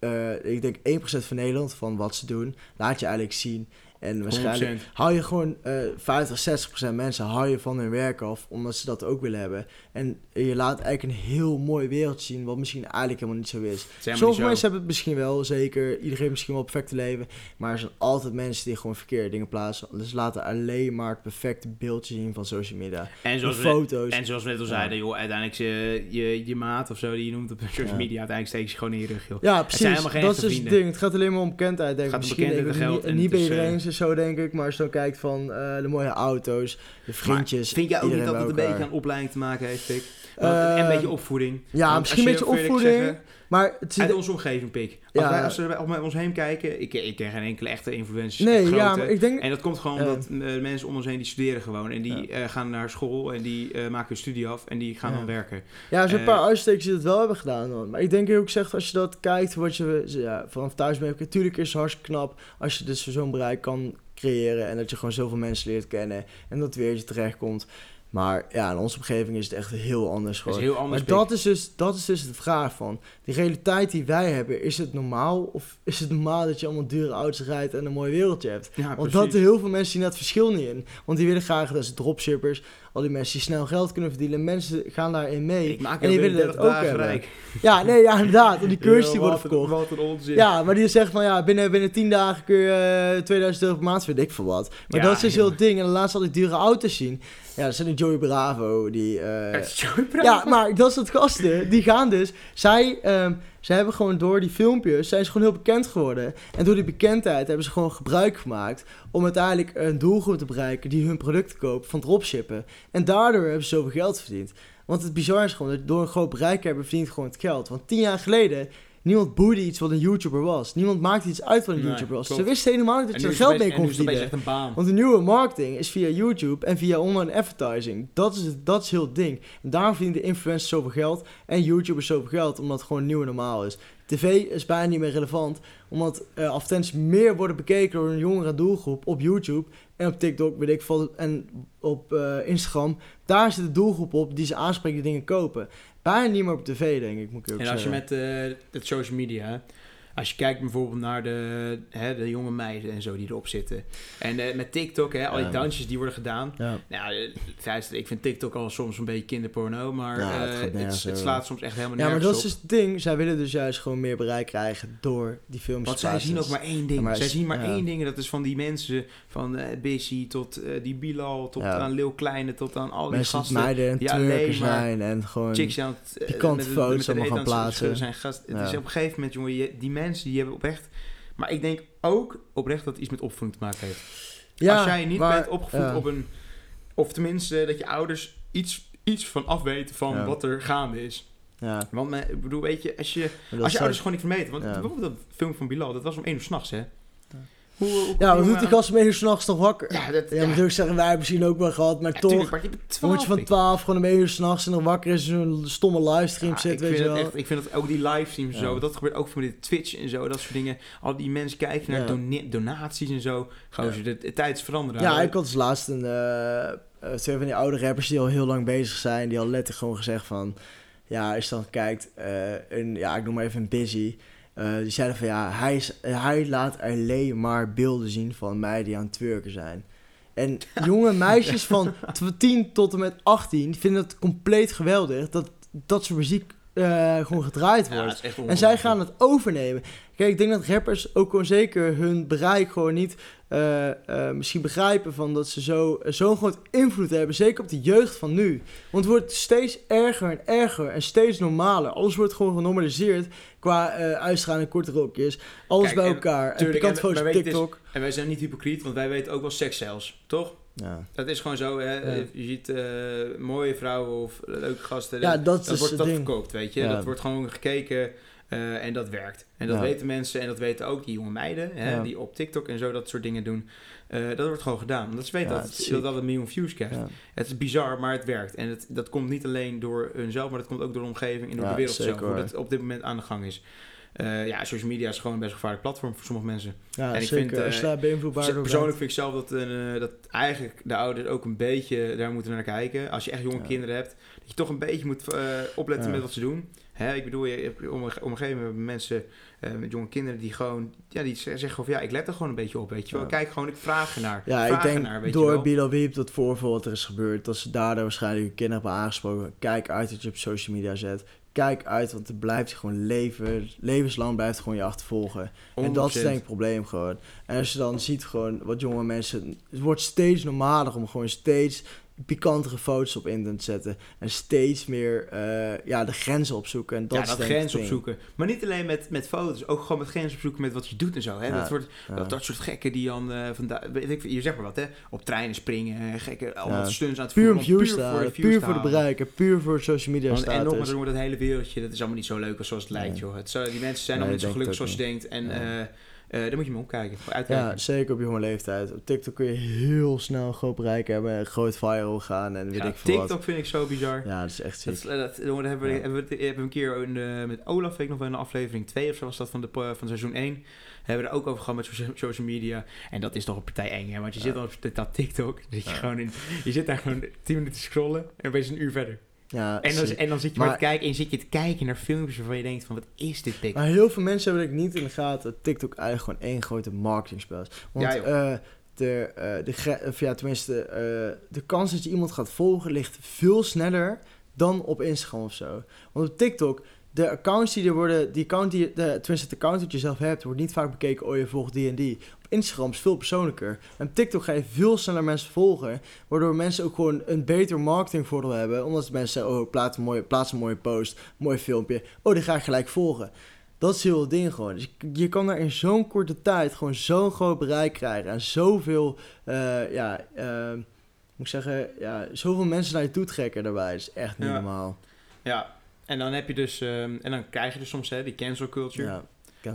eh, ik denk 1% van Nederland van wat ze doen, laat je eigenlijk zien. En waarschijnlijk 100%. hou je gewoon eh 50, 60% mensen hou je van hun werk af, omdat ze dat ook willen hebben. En je laat eigenlijk een heel mooi wereld zien, wat misschien eigenlijk helemaal niet zo is. Sommige niet mensen hebben het misschien wel, zeker. Iedereen misschien wel perfecte leven. Maar er zijn altijd mensen die gewoon verkeerde dingen plaatsen. Dus laten alleen maar het perfecte beeldje zien van social media. En De zoals, we, foto's. en zoals we net al Ja. zeiden, joh, uiteindelijk je, je, je maat of zo die je noemt op social Ja. media, uiteindelijk steek je gewoon in je rug, joh. Ja, zijn precies. helemaal geen dat is dus het ding. Het gaat alleen maar om bekendheid, denk ik. Het gaat om Misschien bekendheid en geld en niet, niet het bij iedereen zo, denk ik. Maar als je dan kijkt van eh, de mooie auto's, de vriendjes. Vind jij ook niet dat het een beetje aan opleiding te maken heeft, Pik? En een beetje opvoeding. Ja, misschien een beetje opvoeding. zeggen, Maar het zit... Uit onze omgeving, Pik. Als, Ja. wij, als we om ons heen kijken, ik, ik ken geen enkele echte influencers. Nee, grote. ja, maar ik denk... En dat komt gewoon omdat eh, mensen om ons heen die studeren gewoon. En die Ja. eh, gaan naar school en die eh, maken hun studie af en die gaan Ja. dan werken. Ja, er zijn een Eh, paar uitstekers die het wel hebben gedaan. Dan. Maar ik denk ook gezegd, als je dat kijkt, wat je ja, vanaf thuis bent, natuurlijk is het hartstikke knap als je dus zo'n bereik kan creëren en dat je gewoon zoveel mensen leert kennen en dat weertje terechtkomt. Maar ja, in onze omgeving is het echt heel anders gewoon. heel anders. Maar dat is, dus, dat is dus de vraag van, die realiteit die wij hebben, is het normaal? Of is het normaal dat je allemaal dure auto's rijdt en een mooi wereldje hebt? Ja, Want precies. dat heel veel mensen zien dat verschil niet in. Want die willen graag, dat is dropshippers, al die mensen die snel geld kunnen verdienen. Mensen gaan daarin mee. Ik maak en die willen dat 30 ook hebben. rijk. Ja, nee, ja, inderdaad. Om die cursus die worden verkocht. Wat een onzin. Ja, maar die zegt van ja, binnen, binnen 10 dagen kun je eh, 2000 euro per maand, weet ik veel wat. Maar Ja, dat is dus heel het ding. En dan laat ze al die dure auto's zien. Ja, dat zijn die Joey Bravo, die... eh, zo braaf. ja, maar dat is het gasten. Die gaan dus. Zij, ehm, zij hebben gewoon door die filmpjes. zijn ze gewoon heel bekend geworden. En door die bekendheid hebben ze gewoon gebruik gemaakt. om uiteindelijk een doelgroep te bereiken. die hun producten koopt van dropshippen. En daardoor hebben ze zoveel geld verdiend. Want het bizar is gewoon dat door een groot bereik hebben verdient gewoon het geld. Want tien jaar geleden. Niemand boeide iets wat een YouTuber was. Niemand maakte iets uit wat een Nee, YouTuber was. klopt. Ze wisten helemaal niet dat je er geld mee kon verdienen. Want de nieuwe marketing is via YouTube en via online advertising. Dat is, het, dat is heel het ding. En daarom verdienen de influencers zoveel geld en YouTubers zoveel geld, omdat het gewoon nieuw en normaal is. TV is bijna niet meer relevant, omdat eh advertenties meer worden bekeken door een jongere doelgroep op YouTube en op TikTok, weet ik veel, en op eh, Instagram. Daar zit de doelgroep op die ze aanspreken die dingen kopen. Bijna niet meer op tv, denk ik, moet ik ook En als je met eh, het social media, als je kijkt bijvoorbeeld naar de, hè, de jonge meiden en zo die erop zitten. En eh, met TikTok, hè, al die dansjes die worden gedaan. Ja. Nou, eh, ik vind TikTok al soms een beetje kinderporno, maar het eh, het, nergens slaat soms echt helemaal Ja, maar nergens dat is op. dus het ding. Zij willen dus juist gewoon meer bereik krijgen door die films Want te zij zien ook maar één ding. Maar zij zien maar één ding. En dat is van die mensen. Van eh Busy tot die Bilal. Tot aan Leeuw Kleine. Tot aan al die Mensen gasten. meiden en die alleen zijn en gewoon... Chicks aan het, foto's de allemaal gaan plaatsen. Zijn gast, het is op een gegeven moment, jongen, die mensen die hebben oprecht... Maar ik denk ook oprecht dat het iets met opvoeding te maken heeft. Als jij niet maar- bent opgevoed ja. op een... Of tenminste, dat je ouders iets, iets van afweten van Ja. wat er gaande is. Ja, Want ik bedoel, weet je, als je, als je ouders gewoon niet vermeten... Want Ja. bijvoorbeeld dat film van Bilal, dat was om één uur s'nachts, hè? Hoe, hoe komt Ja, wat doet die gast s'nachts nog wakker? Ja, dat... Ja, Ja, zeggen, wij hebben misschien ook wel gehad, maar ja, toch... tuurlijk, maar je bent Dan 12, moet je van ik. 12 gewoon één uur s'nachts en dan wakker is zo'n stomme livestream zit, ik weet vind je wel. echt, ik vind dat ook die livestreams zo, dat gebeurt ook voor dit Twitch en zo, dat soort dingen. Al die mensen kijken naar donaties en zo. Gozer, de, de tijd veranderen. Ja, ik had dus laatst een, eh, eh, twee van die oude rappers die al heel lang bezig zijn. Die al letterlijk gewoon gezegd van... Ja, als je dan kijkt, eh, een, ja, ik noem maar even een Busy. Eh, die zeiden van ja, hij, is, hij laat alleen maar beelden zien van meiden die aan het twerken zijn. En jonge meisjes van tw- 10 tot en met 18 vinden het compleet geweldig dat dat soort muziek eh, gewoon gedraaid wordt. En zij gaan het overnemen. Kijk, ik denk dat rappers ook gewoon zeker hun bereik gewoon niet eh, eh, misschien begrijpen van dat ze zo, zo'n groot invloed hebben. Zeker op de jeugd van nu. Want het wordt steeds erger en erger en steeds normaler. Alles wordt gewoon genormaliseerd qua eh uitstraling en korte rokjes. Alles Kijk, bij elkaar. En tuurlijk, en foto's op is- TikTok. En wij zijn niet hypocriet, want wij weten ook wel seks zelfs, toch? Ja. Dat is gewoon zo, hè. Ja. Je ziet mooie vrouwen of leuke gasten. ja, dat, dat is wordt dat ding. verkoopt, weet je. Dat wordt gewoon gekeken. Eh, en dat werkt. En dat Ja. weten mensen en dat weten ook die jonge meiden, hè, Ja. die op TikTok en zo dat soort dingen doen. Eh, dat wordt gewoon gedaan. Omdat ze weten Ja, dat, het dat dat een miljoen views krijgt. Het is bizar, maar het werkt. En het, dat komt niet alleen door hunzelf, maar dat komt ook door de omgeving en door de wereld zeker zelf. Hoe dat op dit moment aan de gang is. Eh, ja, social media is gewoon een best gevaarlijk platform voor sommige mensen. Ja, En ik zeker. vind, Als je daar beïnvloedbaar door Persoonlijk bent. vind ik zelf dat, dat eigenlijk de ouders ook een beetje daar moeten naar kijken. Als je echt jonge Ja. kinderen hebt, dat je toch een beetje moet opletten Ja. met wat ze doen. Hè, ik bedoel, je om, om een gegeven moment mensen eh, met jonge kinderen die gewoon, ja, die zeggen van ja, ik let er gewoon een beetje op, weet je wel. Ja. Kijk gewoon, ik vraag ernaar. Ja, vraag ik denk ernaar, weet je door. Bilal Wiep, dat voorval wat er is gebeurd, dat ze daardoor waarschijnlijk hun kinderen hebben aangesproken. Kijk uit wat je op social media zet. Kijk uit, want het blijft gewoon leven, levenslang blijft gewoon je achtervolgen. En dat is 100%. denk ik het probleem gewoon. En als je dan ziet gewoon wat jonge mensen... Het wordt steeds normaler om gewoon steeds pikantere foto's op internet te zetten. En steeds meer eh, ja, de grenzen opzoeken. En dat ja, dat ik grens het opzoeken. Maar niet alleen met, met foto's, ook gewoon met grens opzoeken met wat je doet en zo. Hè? Ja, dat, wordt, Ja. dat, dat soort gekken die dan, eh vandaag, weet ik, je zegt maar wat, hè? op treinen springen, eh, gekke, allemaal stunts aan het Puur voeren, halen, de puur voor de bereiken, puur voor social media Want, en nogmaals, dat hele wereldje, dat is allemaal niet zo leuk als zoals het lijkt, joh. Het, die mensen zijn Nee, allemaal niet zo gelukkig zoals het je denkt. En eh eh, daar moet je mee omkijken. Ja, zeker op jonge leeftijd. Op TikTok kun je heel snel een groot bereik hebben, en groot viral gaan en weet Ja, ik veel wat. TikTok vind ik zo bizar. Ja, dat is echt ziek. is- dat, jongen, daar hebben we, Ja. hebben we, hebben we een keer in de- met Olaf, weet ik nog wel, in de aflevering 2 of zo was dat van, de, van seizoen 1. Hebben we er ook over gehad met socia- social media. En dat is toch een partij eng, hè? Want je Ja. zit al op dat TikTok. Dan zit je, gewoon in, je zit daar gewoon 10 minuten te scrollen en je een uur verder. Ja, En dan, en dan zit je maar, Maar- te kijken en zit je te kijken naar filmpjes waarvan je denkt van wat is dit pik? Maar heel veel mensen hebben het niet in de gaten dat TikTok eigenlijk gewoon één grote marketingspel is. Want Ja, eh, de, eh, de, of ja, tenminste, eh, de kans dat je iemand gaat volgen ligt veel sneller dan op Instagram of zo. Want op TikTok, de accounts die er worden, die account die, de, tenminste het account dat je zelf hebt, wordt niet vaak bekeken, oh je volgt die en die. Instagram is veel persoonlijker. En TikTok ga je veel sneller mensen volgen, waardoor mensen ook gewoon een beter marketingvoordeel hebben. Omdat mensen zeggen, oh plaats een mooie, plaats een mooie post, mooi filmpje, oh die ga ik gelijk volgen. Dat is heel het ding gewoon. Dus je- kan daar in zo'n korte tijd gewoon zo'n groot bereik krijgen. En zoveel, eh, ja, eh, moet ik zeggen, ja, zoveel mensen naar je toe trekken daarbij. Dat is echt niet Ja. normaal. Ja, en dan heb je dus, ehm, en dan krijg je dus soms hè, die cancel culture. Ja,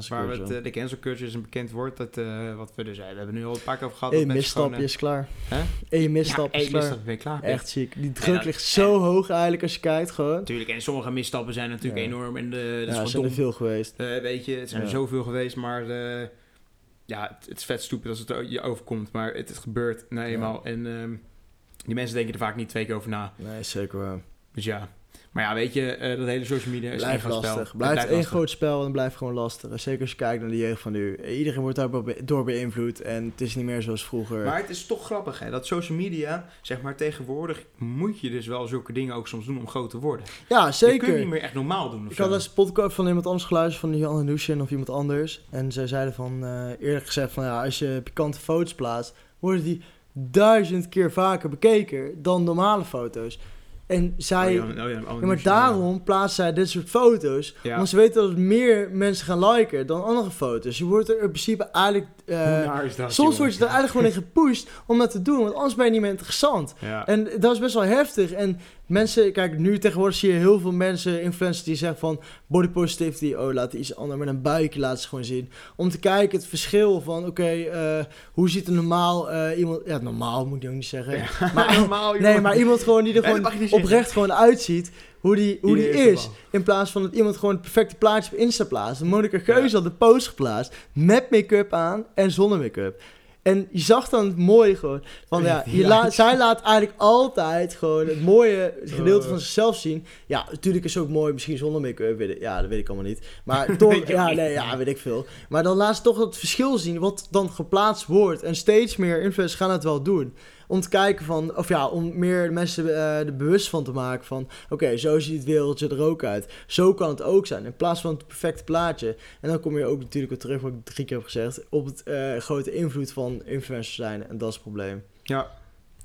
Waar we het, eh, de cancel culture is een bekend woord dat, eh, wat we dus, eh, we hebben nu al een paar keer over gehad. Eén misstapje gewoon, is klaar. Hè? Eén eh, misstap ja, is één klaar. misstap ben klaar. Echt ziek. Die druk ligt zo hoog eigenlijk als je kijkt gewoon. Natuurlijk, en sommige misstappen zijn natuurlijk Ja. enorm en de, dat is Ja, er gewoon zijn er veel geweest. Eh, weet je, het zijn er zoveel geweest, maar eh, ja, het, het is vet stupid als het je overkomt. Maar het, het gebeurt nou eenmaal. En ehm, die mensen denken er vaak niet twee keer over na. Nee, zeker wel. Dus ja. Maar ja, weet je, eh, dat hele social media is Blijft spel. lastig. Het Blijft één groot spel en blijft gewoon lastig. Zeker als je kijkt naar de jeugd van nu. Iedereen wordt daar door beïnvloed. En het is niet meer zoals vroeger. Maar het is toch grappig, hè, dat social media, zeg maar tegenwoordig, moet je dus wel zulke dingen ook soms doen om groot te worden. ja, Je zeker. kunt niet meer echt normaal doen. Ik had eens een podcast van iemand anders geluisterd, van Jan Nushin of iemand anders. En zij zeiden van, eh, eerlijk gezegd van ja, als je pikante foto's plaatst, worden die duizend keer vaker bekeken dan normale foto's. En zij, Oh ja, oh ja, oh, ja, maar daarom plaatst zij dit soort foto's, Ja. want ze weten dat meer mensen gaan liken dan andere foto's. Je wordt er in principe eigenlijk, eh, Hoe naar is dat, soms jongen? word je er eigenlijk gewoon in gepusht om dat te doen, want anders ben je niet meer interessant. Ja. En dat is best wel heftig. En mensen, kijk, nu tegenwoordig zie je heel veel mensen, influencers, die zeggen van body positivity. Oh, laat iets anders met een buikje laten ze gewoon zien. Om te kijken het verschil van, oké, eh, hoe ziet een normaal eh, iemand, ja, normaal moet je ook niet zeggen. Maar, normaal, nee, maar iemand gewoon die er gewoon oprecht gewoon uitziet. Hoe die, hoe die is. In plaats van dat iemand gewoon het perfecte plaatje op Insta plaatst. Monika Geuze had de post geplaatst. Met make-up aan en zonder make-up. En je zag dan het mooie gewoon. Van, ja, je laat, zij laat eigenlijk altijd gewoon het mooie gedeelte Oh. van zichzelf zien. Ja, natuurlijk is het ook mooi, misschien zonder make-up. weet ik- Ja, dat weet ik allemaal niet. Maar toch, ja, nee, ja, weet ik veel. Maar dan laat ze toch het verschil zien wat dan geplaatst wordt. En steeds meer influencers gaan het wel doen. Om te kijken van, of ja, om meer mensen eh er bewust van te maken van... Oké, zo ziet het wereldje er ook uit. Zo kan het ook zijn. In plaats van het perfecte plaatje. En dan kom je ook natuurlijk weer terug, wat ik drie keer heb gezegd... op het eh, grote invloed van influencers zijn. En dat is het probleem. Ja,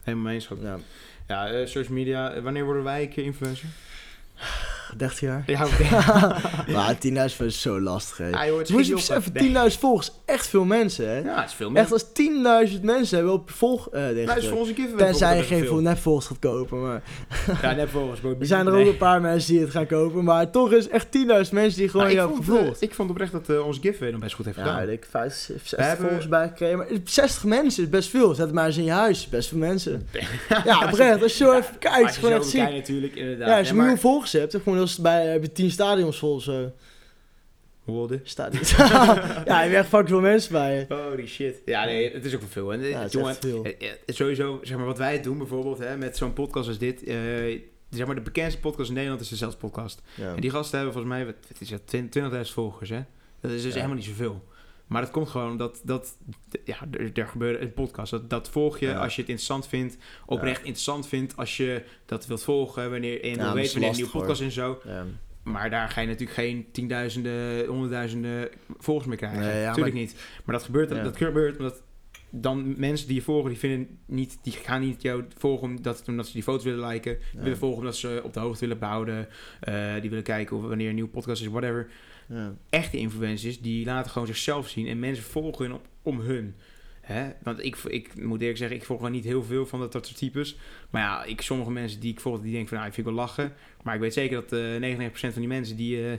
helemaal eens. Ja. Ja, eh, social media. Wanneer worden wij een keer influencer? 30 jaar. Ja, maar 10.000 volgers is zo lastig, hè. Ja, joh, moet je beseffen, 10.000 volgers, echt veel mensen, hè. Ja, het is veel Echt meer. als 10.000 mensen hebben op volg... dingen Nou, is voor Tenzij je bijvoorbeeld geen veel. veel nepvolgers gaat kopen, maar... Ja. Er zijn er ook een paar mensen die het gaan kopen, maar toch is echt 10.000 mensen die gewoon Nou, ik, jou hebben eh, gevolgd. ik vond oprecht dat eh, onze giveaway nog best goed heeft Ja, gedaan. ik 50, 60 hebben- volgers bijgekregen. Maar 60 mensen is best veel. Zet het maar eens in je huis. Best veel mensen. Ja, oprecht. Als je zo even kijkt, is gewoon echt ziek. bekijkt natuurlijk, inderdaad. Ja, als je Ja, een miljoen volgers hebt, gewoon het bij, heb je 10 stadions vol zo. Hoe wilde? Stadions. ja, je hebt echt fucking veel mensen bij. Holy shit. Ja, nee, het is ook wel veel. En, eh, Ja, het is jongen, echt veel. eh, eh, sowieso, zeg maar, wat wij doen bijvoorbeeld, hè, met zo'n podcast als dit. eh, zeg maar, de bekendste podcast in Nederland is de Zelfs podcast. Ja. En die gasten hebben volgens mij, wat, wat is dat, 20.000 volgers, hè? Dat is dus Ja. helemaal niet zoveel. Maar dat komt gewoon dat, dat ja, er, er gebeurt een podcast. Dat, dat volg je Ja. als je het interessant vindt, oprecht interessant vindt, als je dat wilt volgen, wanneer en Ja, wanneer een nieuwe podcast en zo. Maar daar ga je natuurlijk geen tienduizenden, honderdduizenden volgers mee krijgen. Nee, ja, Natuurlijk niet. Maar dat gebeurt, Ja. dat gebeurt omdat dan mensen die je volgen, die vinden niet, die gaan niet jou volgen omdat, omdat ze die foto's willen liken. Die willen volgen omdat ze op de hoogte willen behouden. Eh, die willen kijken of, wanneer een nieuwe podcast is, whatever. Ja. Echte influencers, die laten gewoon zichzelf zien en mensen volgen hun op, om hun. Hè? Want ik, ik moet eerlijk zeggen, ik volg wel niet heel veel van dat, dat soort types. Maar ja, ik, sommige mensen die ik volg, die denken van, nou, ik vind ik wel lachen. Maar ik weet zeker dat eh 99% van die mensen die, eh,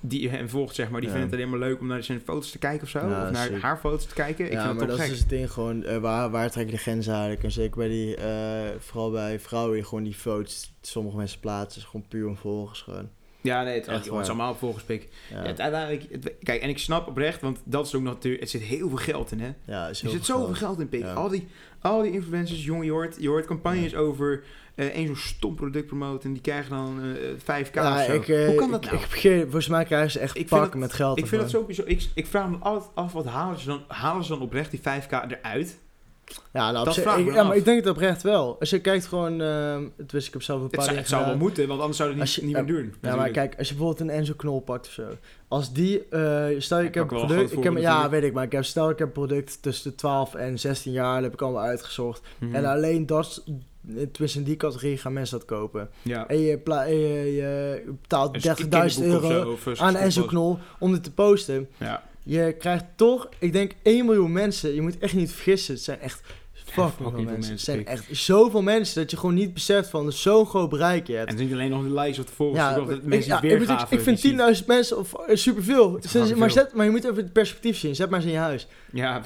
die hem volgt, zeg maar, die Ja. vinden het alleen maar leuk om naar zijn foto's te kijken of zo. Ja, of naar zeker. haar foto's te kijken. Ik ja, vind maar dat is dus het ding gewoon, eh, waar, waar trek je de grens eigenlijk? En zeker bij die, vooral bij vrouwen, die gewoon die foto's, sommige mensen plaatsen, is gewoon puur om volgers gewoon. Ja, nee, het, Echt het, het is allemaal volgespik. Ja, Ja. uiteindelijk, het- kijk, en ik snap oprecht, want dat is ook nog natuurlijk, het zit heel veel geld in, hè. ja Er zit veel zoveel geld in, pik. Ja. Al, die, al die influencers, jongen, je hoort, je hoort campagnes over eh één zo'n stom product promoten en die krijgen dan eh 5k Ja, zo. ik, eh, Hoe kan dat ik, nou? ik volgens mij krijgen ze echt Ik pakken met geld. ik vind het sowieso, ik, ik vraag me altijd af, wat halen ze dan, halen ze dan oprecht die 5k eruit? Ja, nou, op Dat zich- ik ja, maar ik denk het oprecht wel. Als je kijkt gewoon, ehm het wist ik heb zelf een Het, paar zou, dingen het zou wel moeten, want anders Als je- niet ja, meer doen. Ja, maar kijk, als je bijvoorbeeld een Enzo Knol pakt of zo. Als die, eh, stel Ik ik heb een product, ik heb, ja weet ik, maar ik heb, stel ik heb een product tussen de 12 en 16 jaar, dat heb ik allemaal uitgezocht. Mhm. En alleen dat, tenminste in die categorie gaan mensen dat kopen. ja. En je, en je, je betaalt Een 30.000 kinderboek of euro zo, of, eh, aan Enzo. Knol om dit te posten. Ja. Je krijgt toch, ik denk 1 miljoen mensen. Je moet echt niet vergissen, het zijn echt fucking veel mensen. Het zijn echt zoveel mensen dat je gewoon niet beseft van zo'n groot bereik je hebt. En het is niet alleen nog de lijst wat de volgers, Ja, dat ik, mensen ja, het ik, ik vind die ziet. 10.000 mensen of, eh, superveel. maar, zet, maar je moet even het perspectief zien. Zet maar eens in je huis. 10.000 Ja,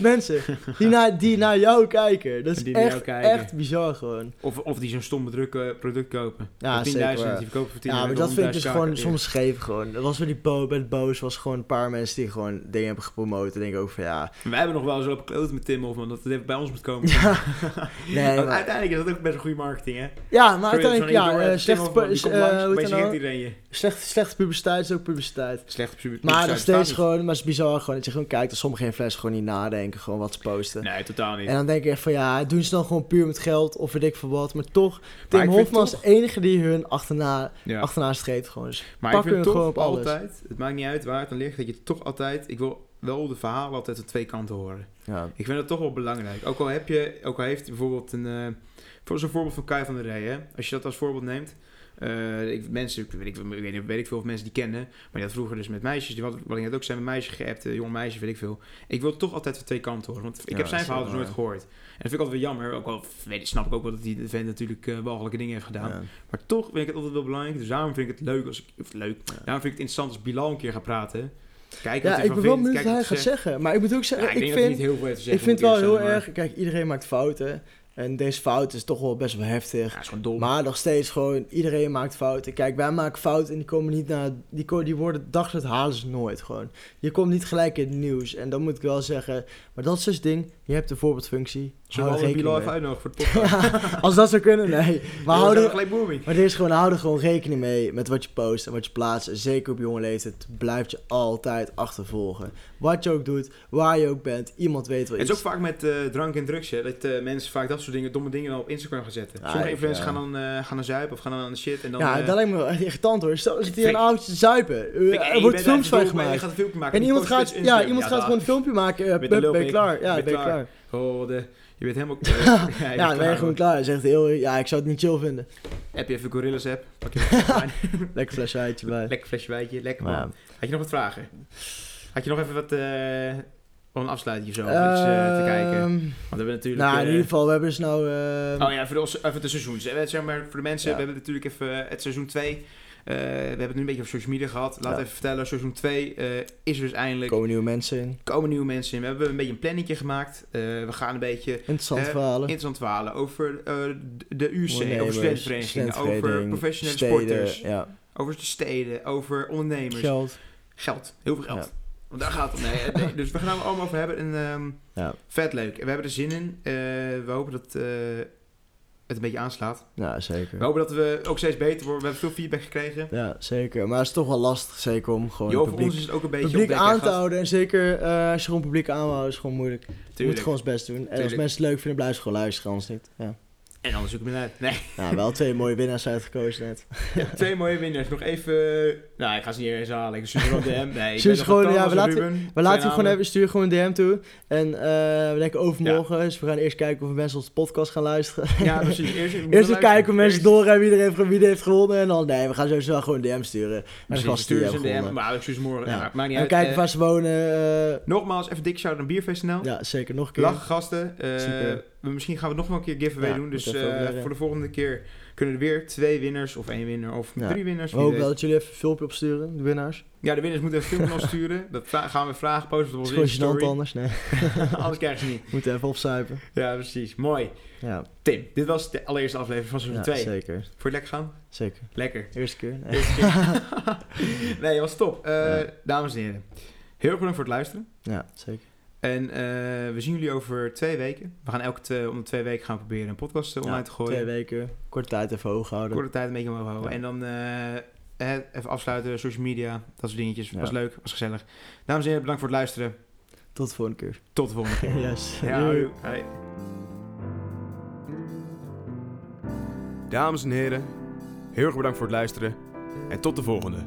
mensen die naar, die naar jou kijken. Dat is Die naar jou echt, kijken. echt bizar gewoon. of, of die zo'n stom bedruk, eh, product kopen. Ja, Voor 10.000 zeker waar. die verkopen voor 10.000. Ja, maar dat vind ik dus 100.000 gewoon soms scheef gewoon. Dat was bij die bo bij de Boos was gewoon een paar mensen die gewoon dingen hebben gepromoot. En denk ik ook van ja, Wij hebben nog wel eens lopen kloten met Tim Hofman, dat het even bij ons moet komen. Ja. nee, maar, uiteindelijk is dat ook best een goede marketing, hè? ja, maar uiteindelijk ja, door, slechte, eh, het nou? slechte, slechte publiciteit is ook publiciteit. Slechte publi- Maar publiciteit nog steeds gewoon, maar het is bizar gewoon dat je gewoon kijkt dat sommige influencers gewoon niet nadenken, gewoon wat ze posten. Nee, totaal niet. En dan denk ik echt van ja, doen ze dan gewoon puur met geld of weet ik veel wat. Maar toch, Maar Tim vind Hofman is toch- de enige die hun achterna, ja. achterna streeft gewoon. Dus Maar ik vind toch gewoon op alles. altijd, het maakt niet uit waar het aan ligt, dat je toch altijd, ik wil wel de verhalen altijd aan twee kanten horen. Ja. Ik vind dat toch wel belangrijk. Ook al heb je, ook al heeft bijvoorbeeld een, eh voor zo'n voorbeeld van Kai van der hè? als je dat als voorbeeld neemt. Eh, ik, mensen, weet, ik, weet, ik veel of mensen die kennen, maar die had vroeger dus met meisjes, die wat, wat ik net ook zei, met meisjes geappt, eh, jong meisje, weet ik veel. Ik wil toch altijd van twee kanten horen, want ik Ja, heb zijn verhaal dus wel nooit gehoord. En dat vind ik altijd wel jammer, ook al weet, snap ik ook wel dat die vent natuurlijk eh walgelijke dingen heeft gedaan. Ja. Maar toch vind ik het altijd wel belangrijk, dus daarom vind ik het leuk als ik, of leuk, Ja. daarom vind ik het interessant als Bilal een keer gaat praten. Kijk Ja, ik ben wel benieuwd wat hij gaat zeggen. Maar ik moet ook Ja, zeggen, ik vind, heel veel zeggen. ik vind wel moet heel erg... Kijk, iedereen maakt fouten. En deze fout is toch wel best wel heftig. Ja, is gewoon dom. Maar nog steeds gewoon, iedereen maakt fouten. Kijk, wij maken fouten en die komen niet naar... Die, ko- die worden dagzet halen ze nooit gewoon. Je komt niet gelijk in het nieuws. En dan moet ik wel zeggen... Maar dat is dus het ding. Je hebt de voorbeeldfunctie. Zullen we rekening even uitnodigen voor de podcast? Ja, als dat zou kunnen, nee. Maar Ja, hou we zijn er, gelijk booming. maar er is gewoon, hou er gewoon rekening mee met wat je post en wat je plaatst. En zeker op jonge leeftijd blijft je altijd achtervolgen. Wat je ook doet, waar je ook bent, iemand weet wel Het iets. is ook vaak met eh, drank en drugs, hè, dat eh, mensen vaak dat soort dingen, domme dingen dan op Instagram gaan zetten. Ja, Sommige influencers ja. gaan dan, eh, gaan dan zuipen of gaan dan aan de shit. En dan, ja, eh, dat lijkt me wel echt irritant hoor. Stel, zit hier een te zuipen. Eh, er wordt films van en Je gemaakt. gaat een filmpje maken. En iemand gaat, ja, iemand gaat gewoon een filmpje maken. eh, ben, je klaar? Ja, Ben je klaar? Oh, de, je bent helemaal... ja, Ja, dan ben je gewoon klaar. Zegt heel, ja, ik zou het niet chill vinden. Heb je even Gorillas app? Pak je. Lekker flesje wijtje bij. Lekker flesje wijtje, lekker man. Had je nog wat vragen? Had je nog even wat... eh of een afsluiting of zo? Iets eh, te kijken? Want Ehm, we hebben natuurlijk... Nou, in eh, ieder geval, we hebben dus nou... eh, Oh ja, voor de, even de seizoens. hè. Zeg maar, voor de mensen, we hebben natuurlijk even het seizoen 2. we hebben het nu een beetje op social media gehad. Laat Ja. even vertellen, seizoen 2 eh, is er dus eindelijk. komen nieuwe mensen in. komen nieuwe mensen in. We hebben een beetje een plannetje gemaakt. Eh, we gaan een beetje Interessante Eh, verhalen. interessant verhalen over eh, de UC, over studentenverenigingen, over professionele steden, sporters, Ja, over de steden, over ondernemers. geld. Geld, heel veel geld. Ja. Want daar gaat het om. Nee, eh, dus we gaan het allemaal over hebben. En, ehm, Ja. Vet leuk. We hebben er zin in. Eh, we hopen dat eh, het een beetje aanslaat. Ja, zeker. We hopen dat we ook steeds beter worden. We hebben veel feedback gekregen. Ja, zeker. Maar het is toch wel lastig, zeker om gewoon Jo, publiek, ons is het ook een beetje publiek aan te houden. En zeker eh, als je gewoon publiek aanhoudt, is gewoon moeilijk. Je moet Tuurlijk. gewoon ons best doen. En als mensen het leuk vinden, blijven ze gewoon luisteren, anders niet. Ja. En anders zoek ik me uit. Nee, Nou, wel twee mooie winnaars uitgekozen net. twee mooie winnaars. Nog even... Nou, ik ga ze niet eens halen. Ik stuur wel DM. Nee, Stuur gewoon- ja, we en laten- Ruben. We laten gewoon even, stuur gewoon een DM toe. En eh, we denken overmorgen, dus we gaan eerst kijken of mensen onze podcast gaan luisteren. Ja, precies. Eerst, Eerst even kijken of mensen doorhebben wie er heeft, wie er heeft gewonnen. En dan, nee, we gaan sowieso wel gewoon een DM sturen. Maar die stuur ze hebben een DM. Maar ik stuur ze morgen. Ja. Maakt niet En uit. kijken Eh, waar ze wonen. eh, Nogmaals, even dik shout naar Bierfeest.nl. ja, zeker. Nog een keer. Lachen gasten. Misschien gaan we nog wel een keer giveaway Ja, doen. Dus eh, voor de volgende keer kunnen er weer twee winnaars of één winnaar of drie winnaars. We hopen wel dat jullie even een filmpje opsturen, de winnaars. Ja, de winnaars moeten even een filmpje naar ons sturen. Dat gaan we vragen, posten op onze gênant anders. Nee, story. Anders krijgen ze niet. moeten even opzuipen. Ja, precies. Mooi. Ja, Tim, dit was de allereerste aflevering van seizoen ja 2. zeker. Vond je het lekker gaan? Zeker. Lekker. Eerste keer. Nee. Eerste keer. nee, was top. Eh. Dames en heren, heel erg bedankt voor het luisteren. Ja, zeker. En eh, we zien jullie over twee weken. We gaan elke twee, om de twee weken gaan proberen een podcast eh, online Ja, te gooien. Twee weken. Korte tijd even hoog houden. Korte tijd een beetje omhoog houden. Ja. En dan eh, even afsluiten, social media, dat soort dingetjes. Ja. Was leuk, was gezellig. Dames en heren, bedankt voor het luisteren. Tot de volgende keer. Tot de volgende keer. yes. Ja, hoi. Dames en heren, heel erg bedankt voor het luisteren en tot de volgende.